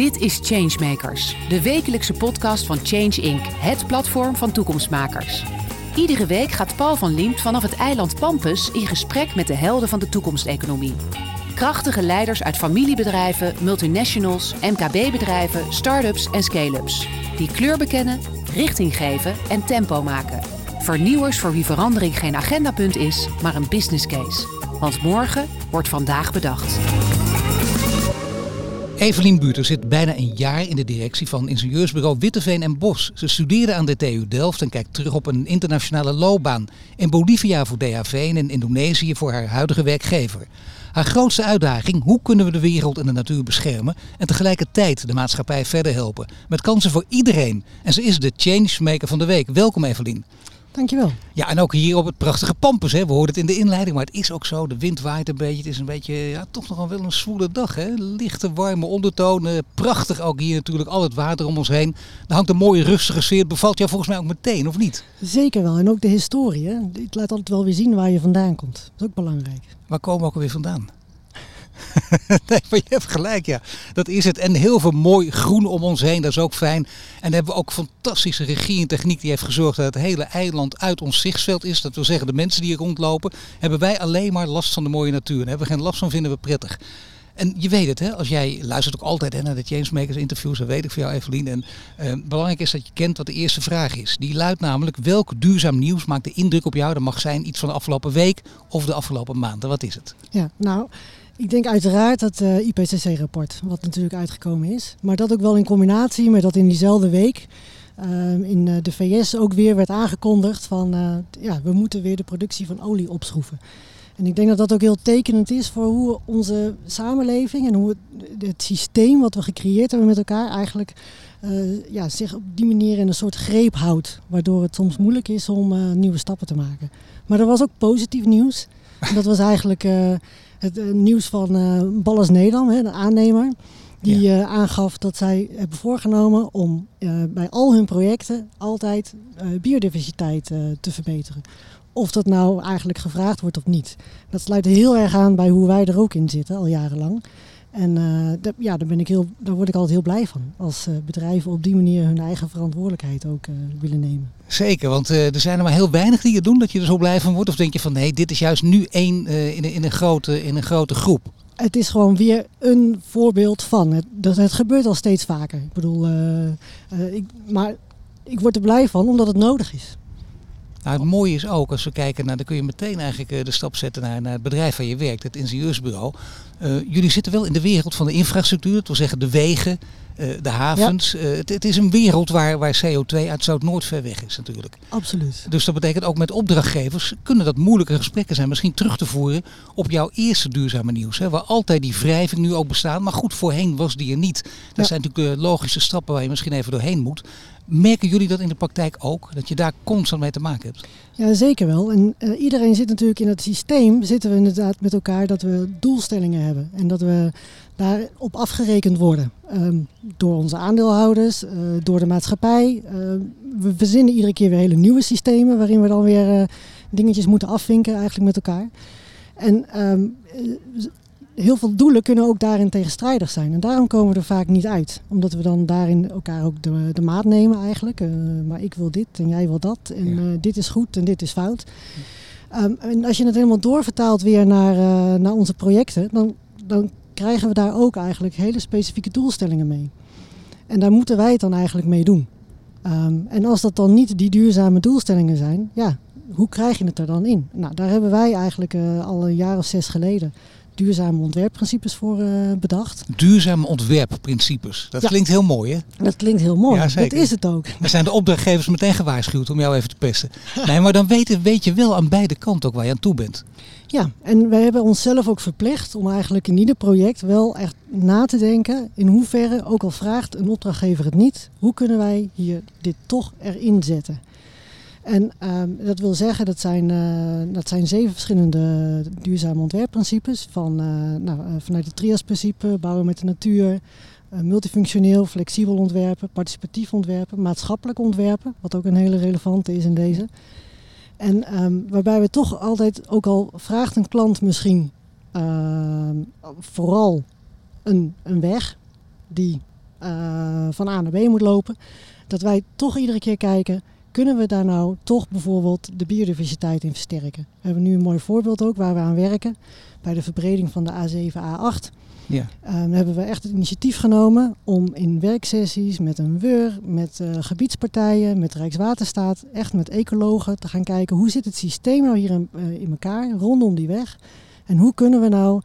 Dit is Changemakers, de wekelijkse podcast van Change Inc., het platform van toekomstmakers. Iedere week gaat Paul van Liemt vanaf het eiland Pampus in gesprek met de helden van de toekomsteconomie. Krachtige leiders uit familiebedrijven, multinationals, MKB-bedrijven, start-ups en scale-ups. Die kleur bekennen, richting geven en tempo maken. Vernieuwers voor wie verandering geen agendapunt is, maar een business case. Want morgen wordt vandaag bedacht. Evelien Buurter zit bijna een jaar in de directie van ingenieursbureau Witteveen en Bos. Ze studeerde aan de TU Delft en kijkt terug op een internationale loopbaan. In Bolivia voor DHV en in Indonesië voor haar huidige werkgever. Haar grootste uitdaging, hoe kunnen we de wereld en de natuur beschermen en tegelijkertijd de maatschappij verder helpen. Met kansen voor iedereen. En ze is de changemaker van de week. Welkom Evelien. Dankjewel. Ja, en ook hier op het prachtige Pampus. Hè. We hoorden het in de inleiding, maar het is ook zo. De wind waait een beetje. Het is een beetje, ja, toch nog wel een zwoele dag. Hè. Lichte, warme ondertonen. Prachtig ook hier natuurlijk. Al het water om ons heen. Er hangt een mooie, rustige sfeer. Het bevalt jou volgens mij ook meteen, of niet? Zeker wel. En ook de historie. Hè. Het laat altijd wel weer zien waar je vandaan komt. Dat is ook belangrijk. Waar komen we ook alweer vandaan? nee, maar je hebt gelijk, ja. Dat is het. En heel veel mooi groen om ons heen, dat is ook fijn. En dan hebben we ook fantastische regie en techniek die heeft gezorgd dat het hele eiland uit ons zichtsveld is. Dat wil zeggen, de mensen die hier rondlopen, hebben wij alleen maar last van de mooie natuur. Daar hebben we geen last van, vinden we prettig. En je weet het, hè, als jij luistert ook altijd hè, naar de Changemakers interviews, dat weet ik voor jou Evelien. En eh, belangrijk is dat je kent wat de eerste vraag is. Die luidt namelijk, welk duurzaam nieuws maakt de indruk op jou? Dat mag zijn iets van de afgelopen week of de afgelopen maanden. Wat is het? Ja, nou... Ik denk uiteraard dat uh, IPCC-rapport, wat natuurlijk uitgekomen is. Maar dat ook wel in combinatie met dat in diezelfde week uh, in uh, de VS ook weer werd aangekondigd van ja, we moeten weer de productie van olie opschroeven. En ik denk dat dat ook heel tekenend is voor hoe onze samenleving en hoe het, het systeem wat we gecreëerd hebben met elkaar eigenlijk ja, zich op die manier in een soort greep houdt. Waardoor het soms moeilijk is om nieuwe stappen te maken. Maar er was ook positief nieuws. En dat was eigenlijk het uh, nieuws van uh, Ballas Nedam, hè, de aannemer. Die ja. uh, aangaf dat zij hebben voorgenomen om bij al hun projecten altijd biodiversiteit te verbeteren. Of dat nou eigenlijk gevraagd wordt of niet. Dat sluit heel erg aan bij hoe wij er ook in zitten, al jarenlang. En uh, ja, daar, ben ik heel, daar word ik altijd heel blij van. Als uh, bedrijven op die manier hun eigen verantwoordelijkheid ook uh, willen nemen. Zeker, want er zijn er maar heel weinig die het doen dat je er zo blij van wordt. Of denk je van nee, dit is juist nu één in, in, een grote, in een grote groep. Het is gewoon weer een voorbeeld van. Het, dat, het gebeurt al steeds vaker. Ik bedoel, ik, maar ik word er blij van omdat het nodig is. Nou, het mooie is ook, als we kijken naar, dan kun je meteen eigenlijk de stap zetten naar, naar het bedrijf waar je werkt, het ingenieursbureau. Uh, jullie zitten wel in de wereld van de infrastructuur, dat wil zeggen de wegen, uh, de havens. Ja. Uh, het, het, is een wereld waar, waar CO2 uit Zuid-Noord ver weg is natuurlijk. Absoluut. Dus dat betekent ook met opdrachtgevers kunnen dat moeilijke gesprekken zijn. Misschien terug te voeren op jouw eerste duurzame nieuws. Hè, waar altijd die wrijving nu ook bestaat. Maar goed, voorheen was die er niet. Dat ja. zijn natuurlijk logische stappen waar je misschien even doorheen moet. Merken jullie dat in de praktijk ook? Dat je daar constant mee te maken hebt? Ja, zeker wel. En uh, iedereen zit natuurlijk in het systeem, zitten we inderdaad met elkaar dat we doelstellingen hebben. En dat we daarop afgerekend worden. Um, door onze aandeelhouders, uh, door de maatschappij. Uh, we verzinnen iedere keer weer hele nieuwe systemen waarin we dan weer dingetjes moeten afvinken eigenlijk met elkaar. En um, heel veel doelen kunnen ook daarin tegenstrijdig zijn. En daarom komen we er vaak niet uit. Omdat we dan daarin elkaar ook de, de maat nemen eigenlijk. Uh, maar ik wil dit en jij wil dat. En ja. uh, dit is goed en dit is fout. Um, en als je het helemaal doorvertaalt weer naar, uh, naar onze projecten, dan, dan krijgen we daar ook eigenlijk hele specifieke doelstellingen mee. En daar moeten wij het dan eigenlijk mee doen. Um, en als dat dan niet die duurzame doelstellingen zijn, ja, hoe krijg je het er dan in? Nou, daar hebben wij eigenlijk al een jaar of zes geleden duurzame ontwerpprincipes voor uh, bedacht. Duurzame ontwerpprincipes. Dat ja. klinkt heel mooi, hè? Dat klinkt heel mooi. Ja, dat is het ook. Er zijn de opdrachtgevers meteen gewaarschuwd om jou even te pesten. nee, maar dan weet, weet je wel aan beide kanten ook waar je aan toe bent. Ja, en wij hebben onszelf ook verplicht om eigenlijk in ieder project wel echt na te denken in hoeverre, ook al vraagt een opdrachtgever het niet, hoe kunnen wij hier dit toch erin zetten. En um, dat wil zeggen, dat zijn, uh, dat zijn zeven verschillende duurzame ontwerpprincipes. Van, uh, nou, uh, vanuit het trias-principe, bouwen met de natuur, multifunctioneel, flexibel ontwerpen, participatief ontwerpen, maatschappelijk ontwerpen, wat ook een hele relevante is in deze. En um, waarbij we toch altijd, ook al vraagt een klant misschien vooral een, een weg die eh, van A naar B moet lopen. Dat wij toch iedere keer kijken, kunnen we daar nou toch bijvoorbeeld de biodiversiteit in versterken? We hebben nu een mooi voorbeeld ook waar we aan werken. Bij de verbreding van de A7, A8. Ja. Um, hebben we echt het initiatief genomen om in werksessies met een WUR, met uh, gebiedspartijen, met Rijkswaterstaat, echt met ecologen te gaan kijken hoe zit het systeem nou hier in, uh, in elkaar rondom die weg. En hoe kunnen we nou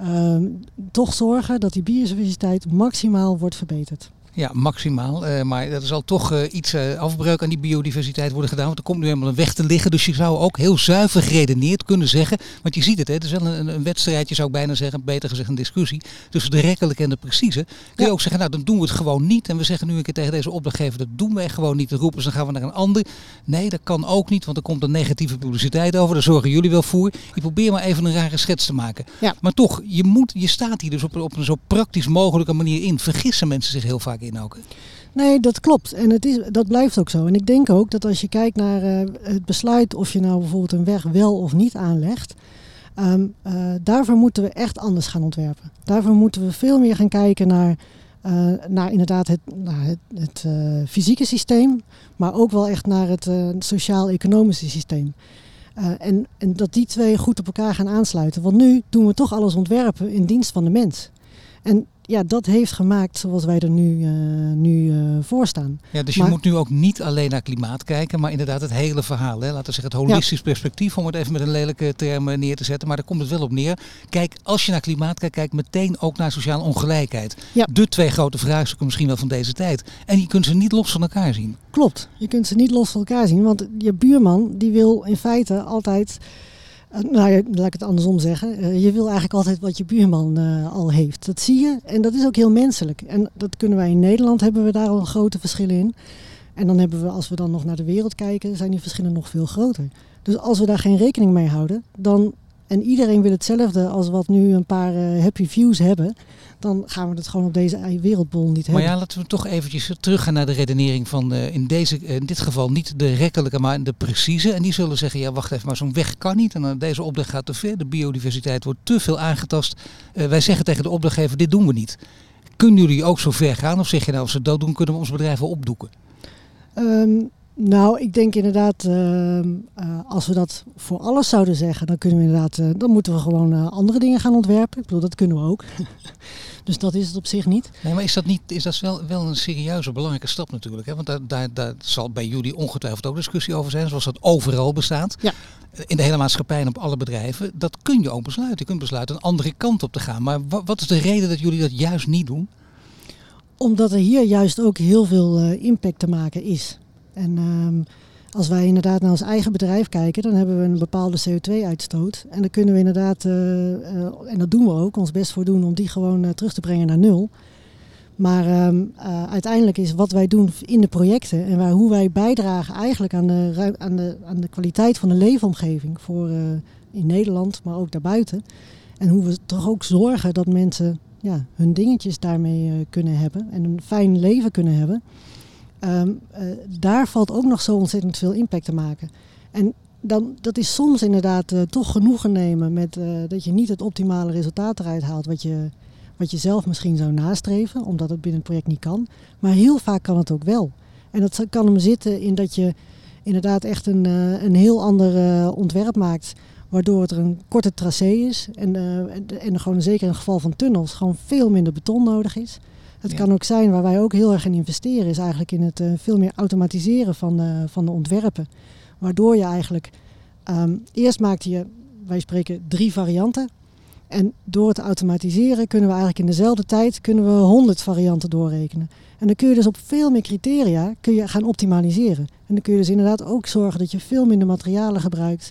um, toch zorgen dat die biodiversiteit maximaal wordt verbeterd. Ja, maximaal. Uh, maar dat zal toch uh, iets uh, afbreuk aan die biodiversiteit worden gedaan. Want er komt nu helemaal een weg te liggen. Dus je zou ook heel zuiver geredeneerd kunnen zeggen. Want je ziet het, hè, het is wel een, een wedstrijdje, zou ik bijna zeggen. Beter gezegd een discussie. Tussen de rekkelijke en de precieze. Kun ja. je ook zeggen, nou dan doen we het gewoon niet. En we zeggen nu een keer tegen deze opdrachtgever, dat doen wij gewoon niet. Dan roepen ze, dan gaan we naar een ander. Nee, dat kan ook niet. Want er komt een negatieve publiciteit over. Daar zorgen jullie wel voor. Je probeert maar even een rare schets te maken. Ja. Maar toch, je, moet, je staat hier dus op, op een zo praktisch mogelijke manier in. Vergissen mensen zich heel vaak in. Nee, dat klopt. En het is, dat blijft ook zo. En ik denk ook dat als je kijkt naar uh, het besluit of je nou bijvoorbeeld een weg wel of niet aanlegt. Um, uh, daarvoor moeten we echt anders gaan ontwerpen. Daarvoor moeten we veel meer gaan kijken naar, uh, naar inderdaad het, het, het fysieke systeem. Maar ook wel echt naar het sociaal-economische systeem. en, en dat die twee goed op elkaar gaan aansluiten. Want nu doen we toch alles ontwerpen in dienst van de mens. En ja, dat heeft gemaakt zoals wij er nu, uh, nu uh, voor staan. Ja, dus je moet nu ook niet alleen naar klimaat kijken, maar inderdaad het hele verhaal. Hè? Laten we zeggen het holistisch ja. perspectief, om het even met een lelijke term neer te zetten. Maar daar komt het wel op neer. Kijk, als je naar klimaat kijkt, kijk meteen ook naar sociale ongelijkheid. Ja. De twee grote vraagstukken misschien wel van deze tijd. En je kunt ze niet los van elkaar zien. Klopt, je kunt ze niet los van elkaar zien. Want je buurman die wil in feite altijd... Nou ja, laat ik het andersom zeggen. Uh, je wil eigenlijk altijd wat je buurman uh, al heeft. Dat zie je en dat is ook heel menselijk. En dat kunnen wij in Nederland, hebben we daar al grote verschillen in. En dan hebben we, als we dan nog naar de wereld kijken, zijn die verschillen nog veel groter. Dus als we daar geen rekening mee houden, dan, en iedereen wil hetzelfde als wat nu een paar uh, happy views hebben, dan gaan we het gewoon op deze wereldbol niet hebben. Maar ja, laten we toch eventjes teruggaan naar de redenering van uh, in, deze, uh, in dit geval niet de rekkelijke, maar de precieze. En die zullen zeggen, ja wacht even, maar zo'n weg kan niet. En deze opdracht gaat te ver, de biodiversiteit wordt te veel aangetast. wij zeggen tegen de opdrachtgever, dit doen we niet. Kunnen jullie ook zo ver gaan? Of zeg je nou, als ze dat doen, kunnen we ons bedrijf wel opdoeken? Um, nou, ik denk inderdaad, uh, uh, als we dat voor alles zouden zeggen, dan kunnen we inderdaad, uh, dan moeten we gewoon uh, andere dingen gaan ontwerpen. Ik bedoel, dat kunnen we ook. dus dat is het op zich niet. Nee, maar is dat niet, is dat wel, wel een serieuze, belangrijke stap natuurlijk? Hè? Want daar, daar, daar zal bij jullie ongetwijfeld ook discussie over zijn, zoals dat overal bestaat. Ja. In de hele maatschappij en op alle bedrijven. Dat kun je ook besluiten. Je kunt besluiten een andere kant op te gaan. Maar wat, wat is de reden dat jullie dat juist niet doen? Omdat er hier juist ook heel veel impact te maken is. En um, als wij inderdaad naar ons eigen bedrijf kijken, dan hebben we een bepaalde CO2-uitstoot. En dan kunnen we inderdaad, uh, uh, en dat doen we ook, ons best voor doen om die gewoon uh, terug te brengen naar nul. Maar um, uiteindelijk is wat wij doen in de projecten en waar, hoe wij bijdragen eigenlijk aan de, aan, de, aan de kwaliteit van de leefomgeving voor in Nederland, maar ook daarbuiten. En hoe we toch ook zorgen dat mensen ja, hun dingetjes daarmee kunnen hebben en een fijn leven kunnen hebben. Um, uh, daar valt ook nog zo ontzettend veel impact te maken. En dan, dat is soms inderdaad uh, toch genoegen nemen met uh, dat je niet het optimale resultaat eruit haalt wat je, wat je zelf misschien zou nastreven, omdat het binnen het project niet kan. Maar heel vaak kan het ook wel. En dat kan hem zitten in dat je inderdaad echt een, een heel ander ontwerp maakt, waardoor het er een korte tracé is. En, en, en gewoon zeker in het geval van tunnels gewoon veel minder beton nodig is. Het ja. kan ook zijn waar wij ook heel erg in investeren, is eigenlijk in het uh, veel meer automatiseren van de, van de ontwerpen. Waardoor je eigenlijk um, eerst maakt je, wij spreken drie varianten. En door het automatiseren kunnen we eigenlijk in dezelfde tijd kunnen we 100 varianten doorrekenen. En dan kun je dus op veel meer criteria kun je gaan optimaliseren. En dan kun je dus inderdaad ook zorgen dat je veel minder materialen gebruikt.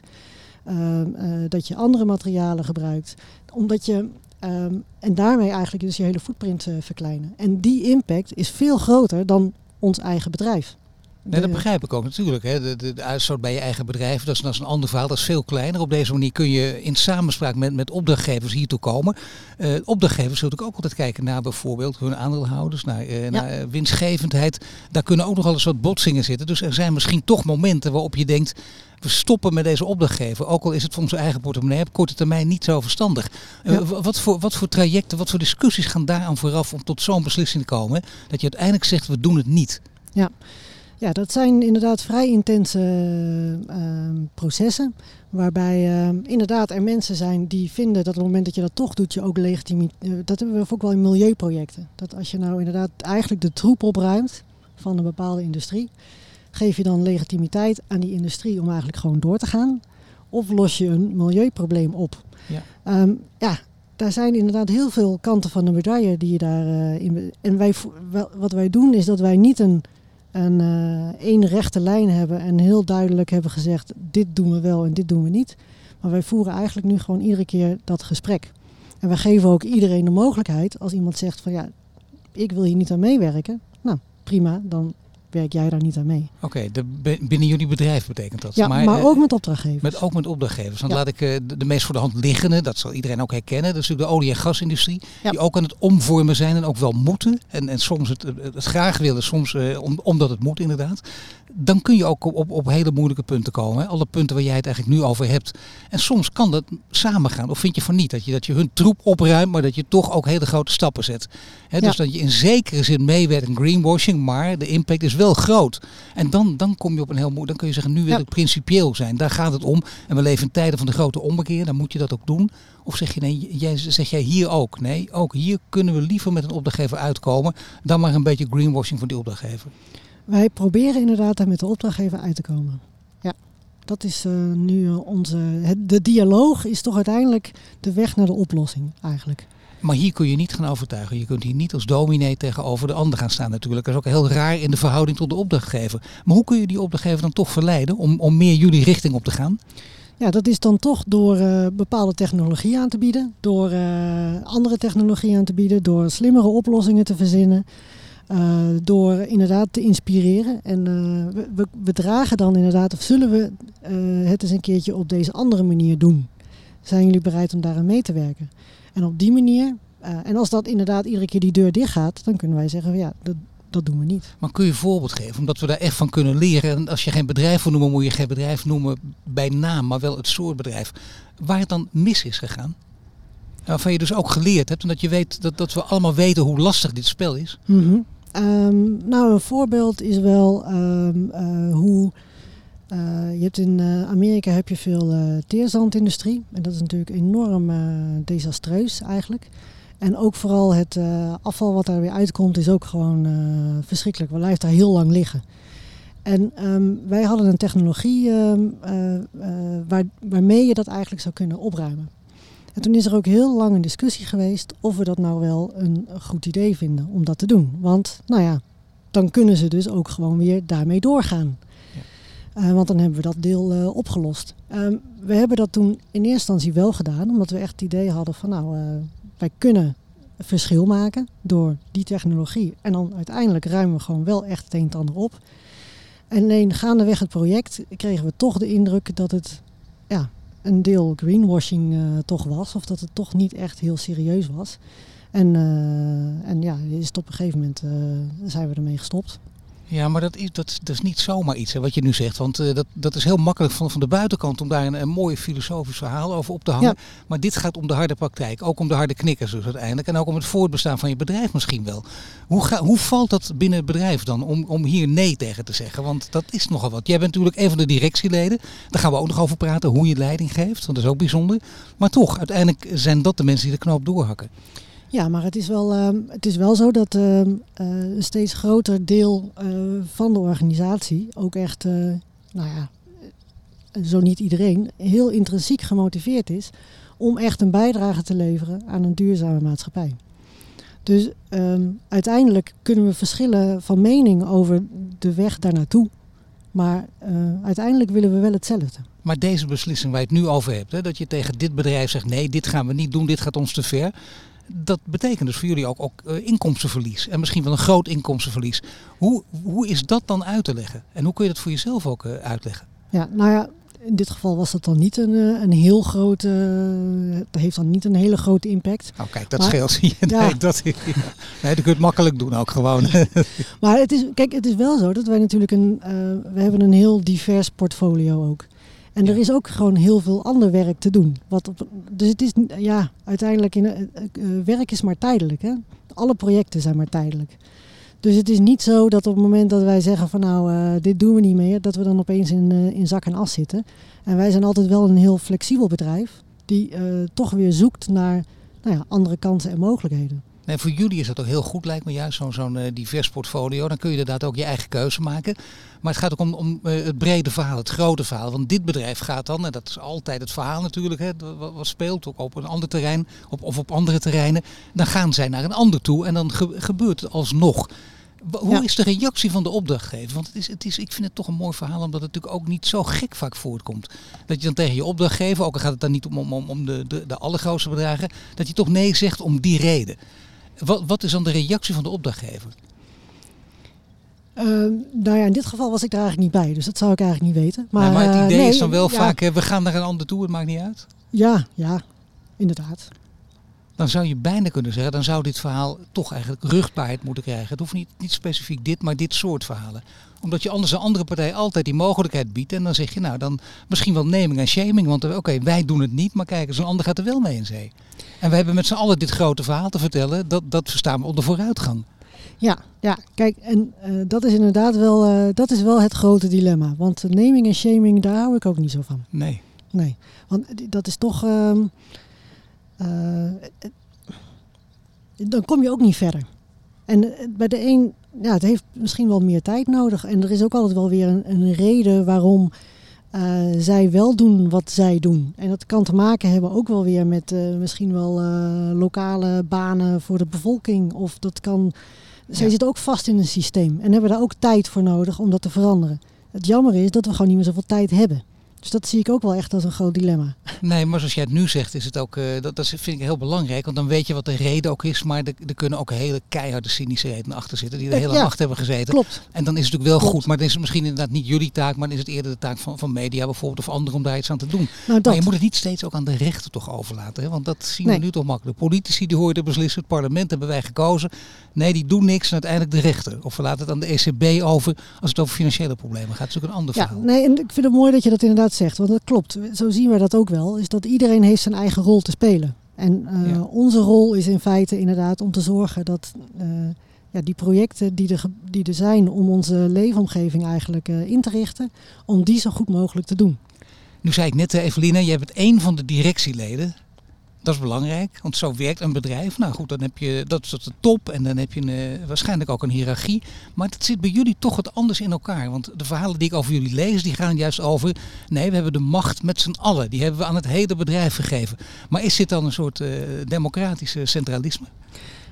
Uh, uh, dat je andere materialen gebruikt. Omdat je Um, en daarmee eigenlijk dus je hele footprint uh, verkleinen. En die impact is veel groter dan ons eigen bedrijf. Nee, dat begrijp ik ook natuurlijk. Hè. De, de, de uitstoot bij je eigen bedrijf, dat is, dat is een ander verhaal. Dat is veel kleiner. Op deze manier kun je in samenspraak met, met opdrachtgevers hiertoe komen. Eh, opdrachtgevers zullen ook altijd kijken naar bijvoorbeeld hun aandeelhouders, naar, eh, naar eh, winstgevendheid. Daar kunnen ook nog wel eens wat botsingen zitten. Dus er zijn misschien toch momenten waarop je denkt, we stoppen met deze opdrachtgever. Ook al is het voor onze eigen portemonnee op korte termijn niet zo verstandig. Ja. wat, voor, wat voor trajecten, wat voor discussies gaan daaraan vooraf om tot zo'n beslissing te komen? hè? Dat je uiteindelijk zegt, we doen het niet. Ja, dat zijn inderdaad vrij intense ehm, processen. Waarbij ehm, inderdaad er mensen zijn die vinden dat op het moment dat je dat toch doet, je ook legitimiteit. dat hebben we ook wel in milieuprojecten. Dat als je nou inderdaad eigenlijk de troep opruimt van een bepaalde industrie, geef je dan legitimiteit aan die industrie om eigenlijk gewoon door te gaan. Of los je een milieuprobleem op. Ja. Ehm, ja, daar zijn inderdaad heel veel kanten van de medaille die je daarin. in. be- En wij, wat wij doen is dat wij niet een een eh, één rechte lijn hebben en heel duidelijk hebben gezegd: dit doen we wel en dit doen we niet. Maar wij voeren eigenlijk nu gewoon iedere keer dat gesprek. En wij geven ook iedereen de mogelijkheid als iemand zegt: van ja, ik wil hier niet aan meewerken. Nou, prima, dan werk jij daar niet aan mee. Oké, de- bi- binnen jullie bedrijf betekent dat. Ja, maar, eh, ook met opdrachtgevers. Met, ook met opdrachtgevers. Dan Ja. laat ik eh, de, de meest voor de hand liggende, dat zal iedereen ook herkennen. Dat is natuurlijk de olie- en gasindustrie. Ja. Die ook aan het omvormen zijn en ook wel moeten. En, en soms het, het, het graag willen, soms eh, om, omdat het moet inderdaad. Dan kun je ook op, op, op hele moeilijke punten komen. Hè. Alle punten waar jij het eigenlijk nu over hebt. En soms kan dat samengaan. Of vind je van niet? Dat je, dat je hun troep opruimt, maar dat je toch ook hele grote stappen zet. Hè, Dus dat je in zekere zin meewerkt aan greenwashing, maar de impact is wel groot. En dan, dan kom je op een heel moeilijk. Dan kun je zeggen, nu wil Ja. ik principieel zijn. Daar gaat het om. En we leven in tijden van de grote ommekeer. Dan moet je dat ook doen. Of zeg je nee, jij, zeg jij hier ook? Nee, ook hier kunnen we liever met een opdrachtgever uitkomen. Dan maar een beetje greenwashing van die opdrachtgever. Wij proberen inderdaad daar met de opdrachtgever uit te komen. Ja, dat is eh, nu eh, onze. Het, de dialoog is toch uiteindelijk de weg naar de oplossing, eigenlijk. Maar hier kun je niet gaan overtuigen. Je kunt hier niet als dominee tegenover de ander gaan staan natuurlijk. Dat is ook heel raar in de verhouding tot de opdrachtgever. Maar hoe kun je die opdrachtgever dan toch verleiden om, om meer jullie richting op te gaan? Ja, dat is dan toch door eh, bepaalde technologie aan te bieden, door andere technologie aan te bieden, door slimmere oplossingen te verzinnen, door inderdaad te inspireren. En eh, we, we, dragen dan inderdaad, of zullen we eh, het eens een keertje op deze andere manier doen? Zijn jullie bereid om daaraan mee te werken? En op die manier, eh, en als dat inderdaad iedere keer die deur dicht gaat, dan kunnen wij zeggen, ja, dat, dat doen we niet. Maar kun je een voorbeeld geven? Omdat we daar echt van kunnen leren. En als je geen bedrijf wil noemen, moet je geen bedrijf noemen bij naam, maar wel het soort bedrijf. Waar het dan mis is gegaan. Waarvan je dus ook geleerd hebt. En dat je weet dat, dat we allemaal weten hoe lastig dit spel is. Mhm. Ehm, nou, een voorbeeld is wel ehm, eh, hoe. eh, je hebt in eh, Amerika heb je veel teerzandindustrie. En dat is natuurlijk enorm desastreus eigenlijk. En ook vooral het afval wat daar weer uitkomt is ook gewoon verschrikkelijk. We blijft daar heel lang liggen. En ehm, wij hadden een technologie waar, waarmee je dat eigenlijk zou kunnen opruimen. En toen is er ook heel lang een discussie geweest of we dat nou wel een goed idee vinden om dat te doen. Want, nou ja, dan kunnen ze dus ook gewoon weer daarmee doorgaan. Eh, want dan hebben we dat deel eh, opgelost. Ehm, we hebben dat toen in eerste instantie wel gedaan, omdat we echt het idee hadden van, nou, eh, wij kunnen verschil maken door die technologie. En dan uiteindelijk ruimen we gewoon wel echt het een en ander op. En alleen gaandeweg het project kregen we toch de indruk dat het ja, een deel greenwashing eh, toch was. Of dat het toch niet echt heel serieus was. En, eh, en ja, is op een gegeven moment eh, zijn we ermee gestopt. Ja, maar dat is, dat, dat is niet zomaar iets hè, wat je nu zegt. Want eh, dat, dat is heel makkelijk van, van de buitenkant om daar een, een mooi filosofisch verhaal over op te hangen. Ja. Maar dit gaat om de harde praktijk. Ook om de harde knikkers dus uiteindelijk. En ook om het voortbestaan van je bedrijf misschien wel. Hoe, ga, hoe valt dat binnen het bedrijf dan om, om hier nee tegen te zeggen? Want dat is nogal wat. Jij bent natuurlijk een van de directieleden. Daar gaan we ook nog over praten hoe je leiding geeft. Want dat is ook bijzonder. Maar toch, uiteindelijk zijn dat de mensen die de knoop doorhakken. Ja, maar het is wel, ehm, het is wel zo dat ehm, eh, een steeds groter deel eh, van de organisatie ook echt, eh, nou ja, zo niet iedereen, heel intrinsiek gemotiveerd is om echt een bijdrage te leveren aan een duurzame maatschappij. Dus ehm, uiteindelijk kunnen we verschillen van mening over de weg daar naartoe. Maar uiteindelijk willen we wel hetzelfde. Maar deze beslissing waar je het nu over hebt, hè, dat je tegen dit bedrijf zegt: nee, dit gaan we niet doen, dit gaat ons te ver. Dat betekent dus voor jullie ook, ook uh, inkomstenverlies. En misschien wel een groot inkomstenverlies. Hoe, hoe is dat dan uit te leggen? En hoe kun je dat voor jezelf ook uh, uitleggen? Ja, nou ja, in dit geval was dat dan niet een, een heel grote. Het heeft dan niet een hele grote impact. Oh, kijk, dat maar, scheelt. nee, ja. dat, ja. nee, dat kun je het makkelijk doen ook gewoon. maar het is, kijk, het is wel zo dat wij natuurlijk een. Uh, we hebben een heel divers portfolio ook. En er is ook gewoon heel veel ander werk te doen. Wat op, dus het is, ja, uiteindelijk, in, uh, werk is maar tijdelijk. Hè? Alle projecten zijn maar tijdelijk. Dus het is niet zo dat op het moment dat wij zeggen van nou, uh, dit doen we niet meer, dat we dan opeens in, uh, in zak en as zitten. En wij zijn altijd wel een heel flexibel bedrijf die toch weer zoekt naar nou ja, andere kansen en mogelijkheden. Nee, voor jullie is dat ook heel goed, lijkt me juist, zo'n zo'n uh, divers portfolio. Dan kun je inderdaad ook je eigen keuze maken. Maar het gaat ook om, om uh, het brede verhaal, het grote verhaal. Want dit bedrijf gaat dan, en dat is altijd het verhaal natuurlijk, hè, wat, wat speelt ook op een ander terrein op, of op andere terreinen. Dan gaan zij naar een ander toe en dan ge gebeurt het alsnog. Hoe ja. is de reactie van de opdrachtgever? Want het is, het is, ik vind het toch een mooi verhaal, omdat het natuurlijk ook niet zo gek vaak voortkomt. Dat je dan tegen je opdrachtgever, ook al gaat het dan niet om, om, om de, de, de allergrootste bedragen, dat je toch nee zegt om die reden. Wat, wat is dan de reactie van de opdrachtgever? Uh, nou ja, in dit geval was ik er eigenlijk niet bij, dus dat zou ik eigenlijk niet weten. Maar, maar het idee uh, nee, is dan wel ja. vaak, we gaan naar een ander toe, het maakt niet uit? Ja, ja, inderdaad. Dan zou je bijna kunnen zeggen, dan zou dit verhaal toch eigenlijk rugbaarheid moeten krijgen. Het hoeft niet, niet specifiek dit, maar dit soort verhalen. Omdat je anders een andere partij altijd die mogelijkheid biedt. En dan zeg je, nou dan misschien wel naming en shaming. Want oké, okay, wij doen het niet, maar kijk, zo'n ander gaat er wel mee in zee. En we hebben met z'n allen dit grote verhaal te vertellen. Dat, dat verstaan we onder vooruitgang. Ja, ja, kijk, en uh, dat is inderdaad wel, uh, dat is wel het grote dilemma. Want naming en shaming, daar hou ik ook niet zo van. Nee. Nee, want dat is toch... Uh, dan kom je ook niet verder. En bij de een, ja, het heeft misschien wel meer tijd nodig. En er is ook altijd wel weer een, een reden waarom uh, zij wel doen wat zij doen. En dat kan te maken hebben ook wel weer met uh, misschien wel uh, lokale banen voor de bevolking. Of dat kan. Zij ja. zitten ook vast in een systeem en hebben daar ook tijd voor nodig om dat te veranderen. Het jammer is dat we gewoon niet meer zoveel tijd hebben. Dus dat zie ik ook wel echt als een groot dilemma. Nee, maar zoals jij het nu zegt, is het ook, uh, dat, dat vind ik heel belangrijk. Want dan weet je wat de reden ook is. Maar er, er kunnen ook hele keiharde cynische redenen achter zitten. Die er heel lang ja, achter hebben gezeten. Klopt. En dan is het natuurlijk wel klopt. goed. Maar dan is het misschien inderdaad niet jullie taak. Maar dan is het eerder de taak van, van media bijvoorbeeld. Of anderen om daar iets aan te doen. Nou, maar je moet het niet steeds ook aan de rechter toch overlaten. Hè? Want dat zien nee. we nu toch makkelijk. De politici die hoorden beslissen. Het parlement hebben wij gekozen. Nee, die doen niks. En uiteindelijk de rechter. Of we laten het aan de ECB over. Als het over financiële problemen gaat. Het is natuurlijk een ander ja, verhaal. Nee, en ik vind het mooi dat je dat inderdaad zegt. Want dat klopt zo zien we dat ook wel, is dat iedereen heeft zijn eigen rol te spelen. En uh, ja. onze rol is in feite inderdaad om te zorgen dat uh, ja, die projecten die er, die er zijn om onze leefomgeving eigenlijk uh, in te richten, om die zo goed mogelijk te doen. Nu zei ik net, Eveline, jij bent één van de directieleden. Dat is belangrijk, want zo werkt een bedrijf. Nou goed, dan heb je, dat is de top en dan heb je een, uh, waarschijnlijk ook een hiërarchie. Maar dat zit bij jullie toch wat anders in elkaar. Want de verhalen die ik over jullie lees, die gaan juist over... Nee, we hebben de macht met z'n allen. Die hebben we aan het hele bedrijf gegeven. Maar is dit dan een soort uh, democratische centralisme?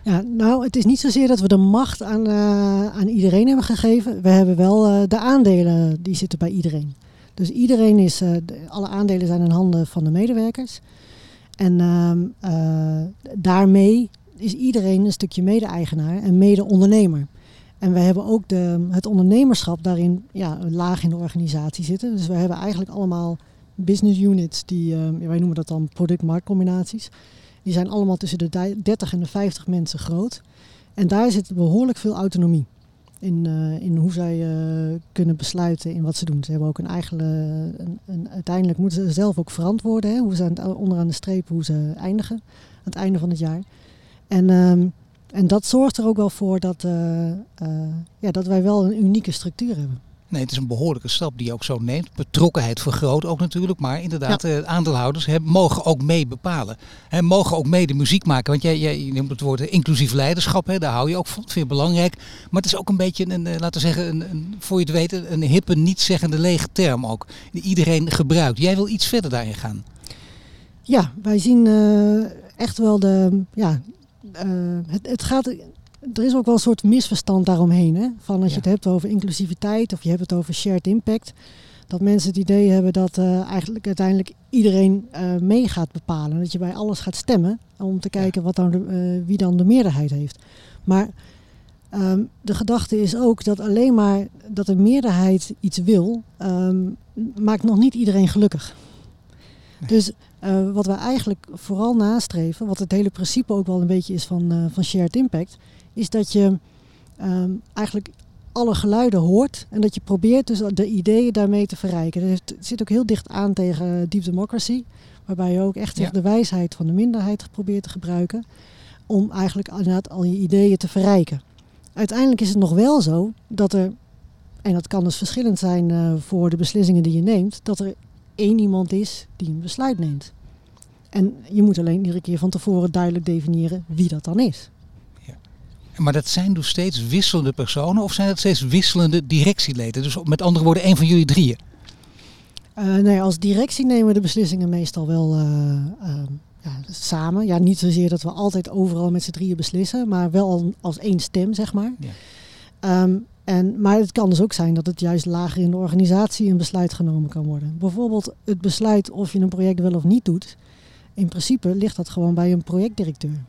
Ja, nou, het is niet zozeer dat we de macht aan, uh, aan iedereen hebben gegeven. We hebben wel de aandelen, die zitten bij iedereen. Dus iedereen is, alle aandelen zijn in handen van de medewerkers. En uh, uh, daarmee is iedereen een stukje mede-eigenaar en mede-ondernemer. En we hebben ook de, het ondernemerschap daarin ja, laag in de organisatie zitten. Dus we hebben eigenlijk allemaal business units, die, uh, wij noemen dat dan product-marktcombinaties. Die zijn allemaal tussen de 30 en de 50 mensen groot. En daar zit behoorlijk veel autonomie in, uh, in hoe zij uh, kunnen besluiten in wat ze doen. Ze hebben ook een eigen. Een, een, uiteindelijk moeten ze zelf ook verantwoorden. Hè, hoe ze aan onderaan de streep hoe ze eindigen. Aan het einde van het jaar. En, um, en dat zorgt er ook wel voor dat, ja, dat wij wel een unieke structuur hebben. Nee, het is een behoorlijke stap die je ook zo neemt. Betrokkenheid vergroot ook natuurlijk. Maar inderdaad, ja. aandeelhouders mogen ook mee bepalen. He, mogen ook mee de muziek maken. Want jij, jij je neemt het woord inclusief leiderschap. He, daar hou je ook van. Vind je belangrijk. Maar het is ook een beetje, een, laten we zeggen, een, een, voor je het weten, een hippe, niet zeggende lege term ook. Die iedereen gebruikt. Jij wil iets verder daarin gaan. Ja, wij zien uh, echt wel de... Ja, uh, het, het gaat er is ook wel een soort misverstand daaromheen. Hè? Van als ja. je het hebt over inclusiviteit of je hebt het over shared impact. Dat mensen het idee hebben dat uh, eigenlijk uiteindelijk iedereen uh, mee gaat bepalen. Dat je bij alles gaat stemmen om te kijken wat dan de, uh, wie dan de meerderheid heeft. Maar um, de gedachte is ook dat alleen maar dat een meerderheid iets wil, um, maakt nog niet iedereen gelukkig. Nee. Dus wat we eigenlijk vooral nastreven, wat het hele principe ook wel een beetje is van, van shared impact, is dat je um, eigenlijk alle geluiden hoort en dat je probeert dus de ideeën daarmee te verrijken. Het zit ook heel dicht aan tegen deep democracy, waarbij je ook echt ja. de wijsheid van de minderheid probeert te gebruiken om eigenlijk inderdaad al je ideeën te verrijken. Uiteindelijk is het nog wel zo dat er, en dat kan dus verschillend zijn uh, voor de beslissingen die je neemt, dat er één iemand is die een besluit neemt. En je moet alleen iedere keer van tevoren duidelijk definiëren wie dat dan is. Maar dat zijn dus steeds wisselende personen of zijn dat steeds wisselende directieleden? Dus met andere woorden, één van jullie drieën? Uh, nee, als directie nemen we de beslissingen meestal wel uh, uh, ja, samen. Ja, niet zozeer dat we altijd overal met z'n drieën beslissen, maar wel als één stem, zeg maar. Ja. Um, en, maar het kan dus ook zijn dat het juist lager in de organisatie een besluit genomen kan worden. Bijvoorbeeld het besluit of je een project wel of niet doet. In principe ligt dat gewoon bij een projectdirecteur.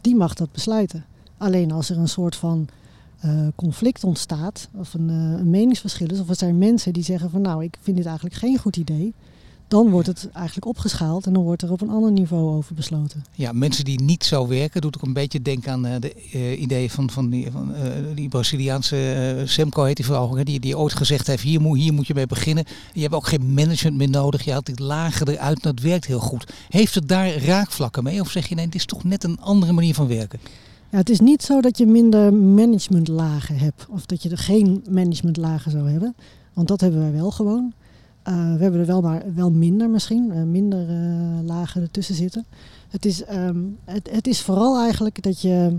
Die mag dat besluiten. Alleen als er een soort van uh, conflict ontstaat, of een, uh, een, meningsverschil is, of er zijn mensen die zeggen van nou, ik vind dit eigenlijk geen goed idee, dan wordt het eigenlijk opgeschaald en dan wordt er op een ander niveau over besloten. Ja, mensen die niet zo werken, doet ook een beetje denken aan uh, de ideeën van, van, die, van die Braziliaanse Semco heet die vrouw, die, die ooit gezegd heeft, hier moet, hier moet je mee beginnen. Je hebt ook geen management meer nodig, je haalt dit lager eruit en dat werkt heel goed. Heeft het daar raakvlakken mee of zeg je nee, het is toch net een andere manier van werken? Het is niet zo dat je minder managementlagen hebt of dat je er geen managementlagen zou hebben. Want dat hebben wij wel gewoon. Uh, we hebben er wel, maar wel minder misschien, uh, minder uh, lagen ertussen zitten. Het is, um, het, het, is vooral eigenlijk dat je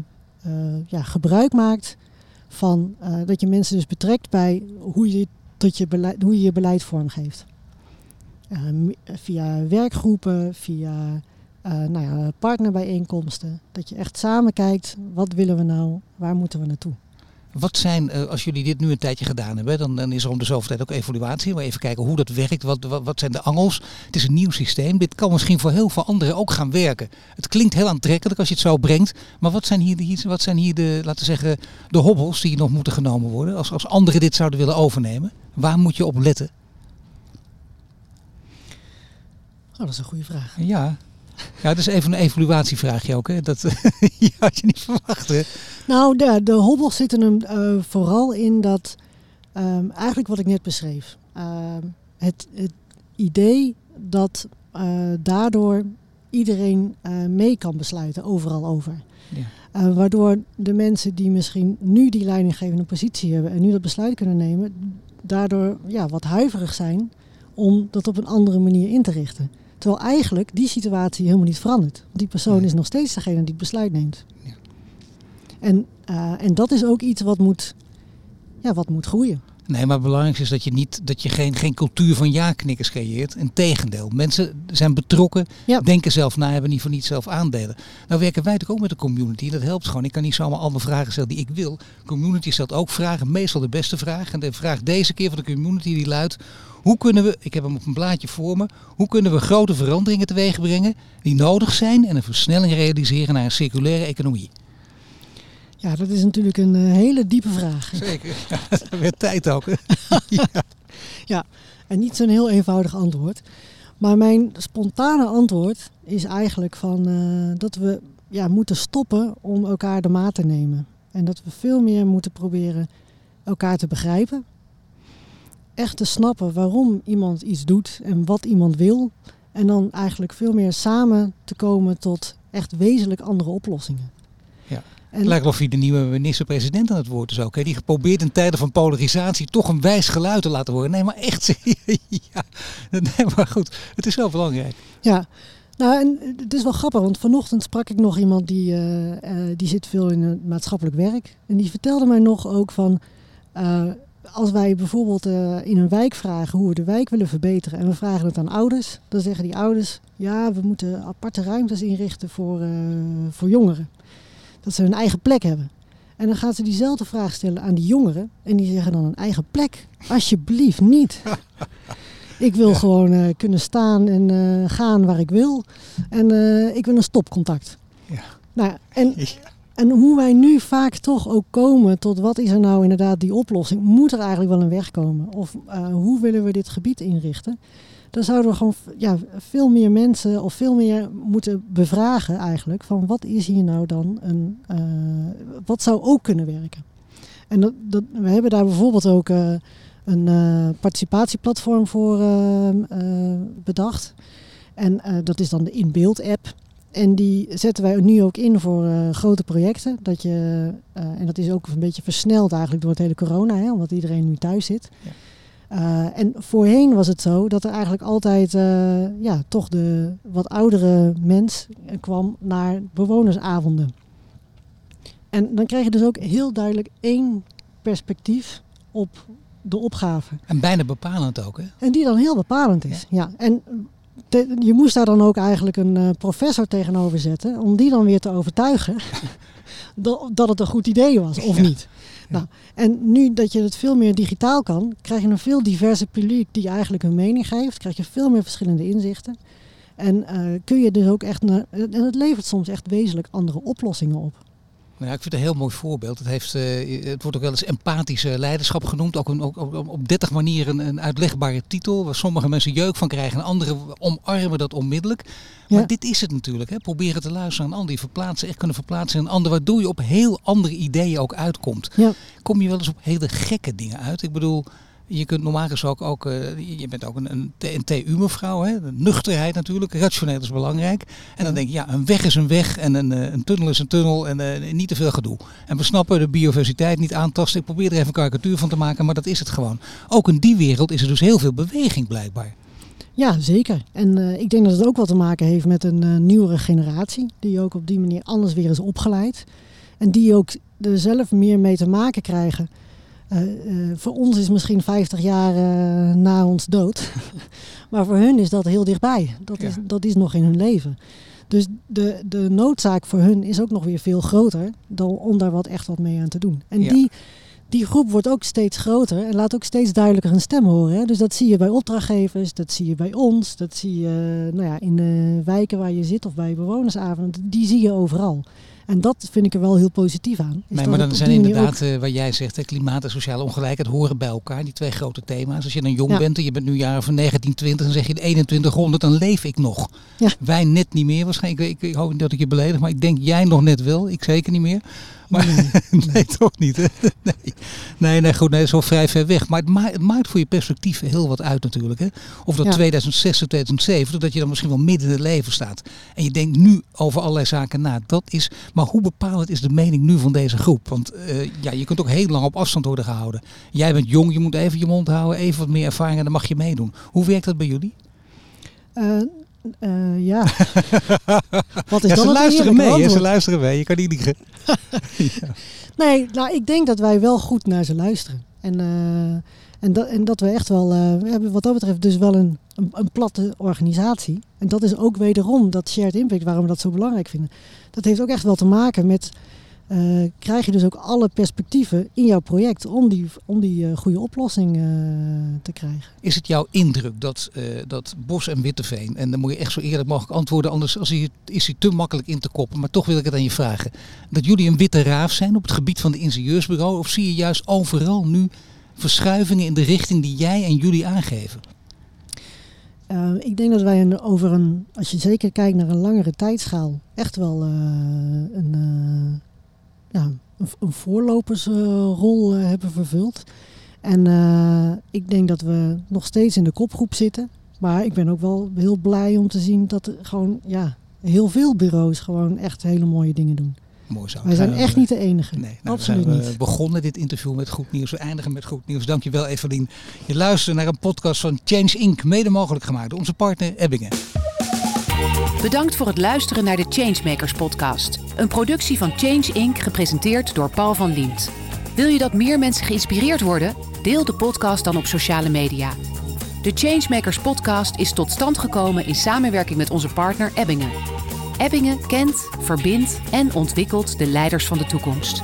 ja, gebruik maakt van dat je mensen dus betrekt bij hoe je, tot je, beleid, hoe je je beleid vormgeeft. via werkgroepen, via uh, nou ja, partnerbijeenkomsten. Dat je echt samen kijkt, wat willen we nou, waar moeten we naartoe. Wat zijn, uh, als jullie dit nu een tijdje gedaan hebben, dan, dan is er om de zoveel tijd ook evaluatie. Maar even kijken hoe dat werkt, wat, wat, wat, zijn de angels. Het is een nieuw systeem. Dit kan misschien voor heel veel anderen ook gaan werken. Het klinkt heel aantrekkelijk als je het zo brengt. Maar wat zijn hier de, wat zijn hier de laten zeggen, de hobbels die nog moeten genomen worden? Als, als anderen dit zouden willen overnemen, waar moet je op letten? Oh, dat is een goede vraag. Ja, ja, dat is even een evaluatievraagje ook. Hè? Dat had je niet verwacht. Hè? Nou, de, de hobbels zitten hem uh, vooral in dat, um, eigenlijk wat ik net beschreef. Uh, het, het, idee dat uh, daardoor iedereen mee kan besluiten, overal over. Ja. waardoor de mensen die misschien nu die leidinggevende positie hebben en nu dat besluit kunnen nemen, daardoor ja, wat huiverig zijn om dat op een andere manier in te richten. Terwijl eigenlijk die situatie helemaal niet verandert. Die persoon is nog steeds degene die het besluit neemt. Ja. En, uh, en dat is ook iets wat moet, ja, wat moet groeien. Nee, maar het belangrijkste is dat je, niet, dat je geen, geen cultuur van ja-knikkers creëert. Integendeel, mensen zijn betrokken, ja. denken zelf na, hebben niet voor niet zelf aandelen. Nou werken wij natuurlijk ook met de community. Dat helpt gewoon. Ik kan niet zomaar alle vragen stellen die ik wil. Community stelt ook vragen, meestal de beste vraag. En de vraag deze keer van de community die luidt... Hoe kunnen we, ik heb hem op een blaadje voor me, hoe kunnen we grote veranderingen teweeg brengen die nodig zijn en een versnelling realiseren naar een circulaire economie? Ja, dat is natuurlijk een uh, hele diepe vraag. Zeker, ja, weer tijd ook. ja. ja, en niet zo'n heel eenvoudig antwoord. Maar mijn spontane antwoord is eigenlijk van, uh, dat we ja, moeten stoppen om elkaar de maat te nemen. En dat we veel meer moeten proberen elkaar te begrijpen echt te snappen waarom iemand iets doet en wat iemand wil. En dan eigenlijk veel meer samen te komen tot echt wezenlijk andere oplossingen. En het lijkt wel of hij de nieuwe minister-president aan het woord is ook. Hè? Die geprobeerd in tijden van polarisatie toch een wijs geluid te laten horen. Nee, maar echt. ja, nee, maar goed. Het is wel belangrijk. Ja. Nou, en het is wel grappig, want vanochtend sprak ik nog iemand die, uh, uh, die zit veel in het maatschappelijk werk. En die vertelde mij nog ook van, uh, als wij bijvoorbeeld in een wijk vragen hoe we de wijk willen verbeteren en we vragen het aan ouders, dan zeggen die ouders, ja, we moeten aparte ruimtes inrichten voor, voor jongeren. Dat ze hun eigen plek hebben. En dan gaat ze diezelfde vraag stellen aan die jongeren. En die zeggen dan een eigen plek. Alsjeblieft niet. ik wil gewoon uh, kunnen staan en uh, gaan waar ik wil. En uh, ik wil een stopcontact. Ja. Nou, en, ja. en hoe wij nu vaak toch ook komen tot wat is er nou inderdaad die oplossing? Moet er eigenlijk wel een weg komen? Of hoe willen we dit gebied inrichten? Dan zouden we gewoon ja, veel meer mensen of veel meer moeten bevragen eigenlijk. Van wat is hier nou dan een, wat zou ook kunnen werken? En dat, dat, we hebben daar bijvoorbeeld ook een uh, participatieplatform voor uh, bedacht. En dat is dan de InBeeld app. En die zetten wij nu ook in voor grote projecten. Dat je, en dat is ook een beetje versneld eigenlijk door het hele corona, hè, omdat iedereen nu thuis zit. Ja. En voorheen was het zo dat er eigenlijk altijd ja, toch de wat oudere mens kwam naar bewonersavonden. En dan kreeg je dus ook heel duidelijk één perspectief op de opgave. En bijna bepalend ook, hè? En die dan heel bepalend is, ja. ja. En te, je moest daar dan ook eigenlijk een uh, professor tegenover zetten, om die dan weer te overtuigen dat, dat het een goed idee was, of ja. niet. Nou, en nu dat je het veel meer digitaal kan, krijg je een veel diverse publiek die eigenlijk hun mening geeft, krijg je veel meer verschillende inzichten. En uh, kun je dus ook echt, naar, en het levert soms echt wezenlijk andere oplossingen op. Nou ja, ik vind het een heel mooi voorbeeld. Het, heeft, uh, het wordt ook wel eens empathische leiderschap genoemd. Ook, een, ook, ook op 30 manieren een, een, uitlegbare titel. Waar sommige mensen jeuk van krijgen en anderen omarmen dat onmiddellijk. Maar ja. dit is het natuurlijk. Hè. Proberen te luisteren naar een ander. Die verplaatsen, echt kunnen verplaatsen in een ander. Waardoor je op heel andere ideeën ook uitkomt. Ja. Kom je wel eens op hele gekke dingen uit. Ik bedoel, je kunt normaal gesproken ook, uh, je bent ook een, een, een TU-mevrouw, hè? nuchterheid natuurlijk, rationeel is belangrijk. En dan denk je, ja, een weg is een weg en een, een tunnel is een tunnel en uh, niet te veel gedoe. En we snappen de biodiversiteit niet aantasten. Ik probeer er even een karikatuur van te maken, maar dat is het gewoon. Ook in die wereld is er dus heel veel beweging blijkbaar. Ja, zeker. En uh, ik denk dat het ook wat te maken heeft met een nieuwere generatie, die ook op die manier anders weer is opgeleid. En die ook er zelf meer mee te maken krijgen. Uh, uh, voor ons is misschien 50 jaar uh, na ons dood. maar voor hun is dat heel dichtbij. Dat, ja. is, dat is nog in hun leven. Dus de, de noodzaak voor hun is ook nog weer veel groter dan om daar wat echt wat mee aan te doen. En ja. die, die groep wordt ook steeds groter en laat ook steeds duidelijker een stem horen. Hè? Dus dat zie je bij opdrachtgevers, dat zie je bij ons, dat zie je nou ja, in de wijken waar je zit of bij bewonersavonden. Die zie je overal. En dat vind ik er wel heel positief aan. Nee, maar dan zijn inderdaad, ook... uh, wat jij zegt, hè, klimaat en sociale ongelijkheid horen bij elkaar. Die twee grote thema's. Als je dan jong ja. bent en je bent nu jaren van 1920, dan zeg je in 2100, dan leef ik nog. Ja. Wij net niet meer waarschijnlijk. Ik, ik hoop niet dat ik je beledig, maar ik denk jij nog net wel. Ik zeker niet meer. Maar nee, nee toch niet. Hè? Nee. nee, nee, goed, nee, dat is wel vrij ver weg. Maar het, ma het maakt voor je perspectief heel wat uit natuurlijk. Hè? Of dat ja. 2006 of 2007, dat je dan misschien wel midden in het leven staat. En je denkt nu over allerlei zaken na. Dat is, maar hoe bepalend is de mening nu van deze groep? Want uh, ja, je kunt ook heel lang op afstand worden gehouden. Jij bent jong, je moet even je mond houden, even wat meer ervaring en dan mag je meedoen. Hoe werkt dat bij jullie? Uh, uh, ja. Wat is ja, ze luisteren mee, hè? ze luisteren mee. Je kan niet liegen. ja. Nee, nou, ik denk dat wij wel goed naar ze luisteren. En, uh, en, dat, en dat we echt wel, uh, we hebben wat dat betreft dus wel een, een, een, platte organisatie. En dat is ook wederom dat shared impact, waarom we dat zo belangrijk vinden. Dat heeft ook echt wel te maken met uh, krijg je dus ook alle perspectieven in jouw project om die, om die uh, goede oplossing uh, te krijgen. Is het jouw indruk dat, dat Bos en Witteveen, en dan moet je echt zo eerlijk mogelijk antwoorden, anders als hij, is hij te makkelijk in te koppen, maar toch wil ik het aan je vragen, dat jullie een witte raaf zijn op het gebied van de ingenieursbureau, of zie je juist overal nu verschuivingen in de richting die jij en jullie aangeven? Uh, ik denk dat wij een, over een, als je zeker kijkt naar een langere tijdschaal, echt wel uh, een, uh, ja, een, voorlopersrol uh, hebben vervuld. En uh, ik denk dat we nog steeds in de kopgroep zitten. Maar ik ben ook wel heel blij om te zien dat er gewoon ja, heel veel bureaus gewoon echt hele mooie dingen doen. Mooi zo. Wij zijn echt we, niet de enige. Nee, nou, Absoluut we niet. We begonnen dit interview met goed nieuws. We eindigen met goed nieuws. Dankjewel Evelien. Je luistert naar een podcast van Change Inc. Mede mogelijk gemaakt door onze partner Ebbingen. Bedankt voor het luisteren naar de Changemakers podcast. Een productie van Change Inc. gepresenteerd door Paul van Liemt. Wil je dat meer mensen geïnspireerd worden? Deel de podcast dan op sociale media. De Changemakers podcast is tot stand gekomen in samenwerking met onze partner Ebbingen. Ebbingen kent, verbindt en ontwikkelt de leiders van de toekomst.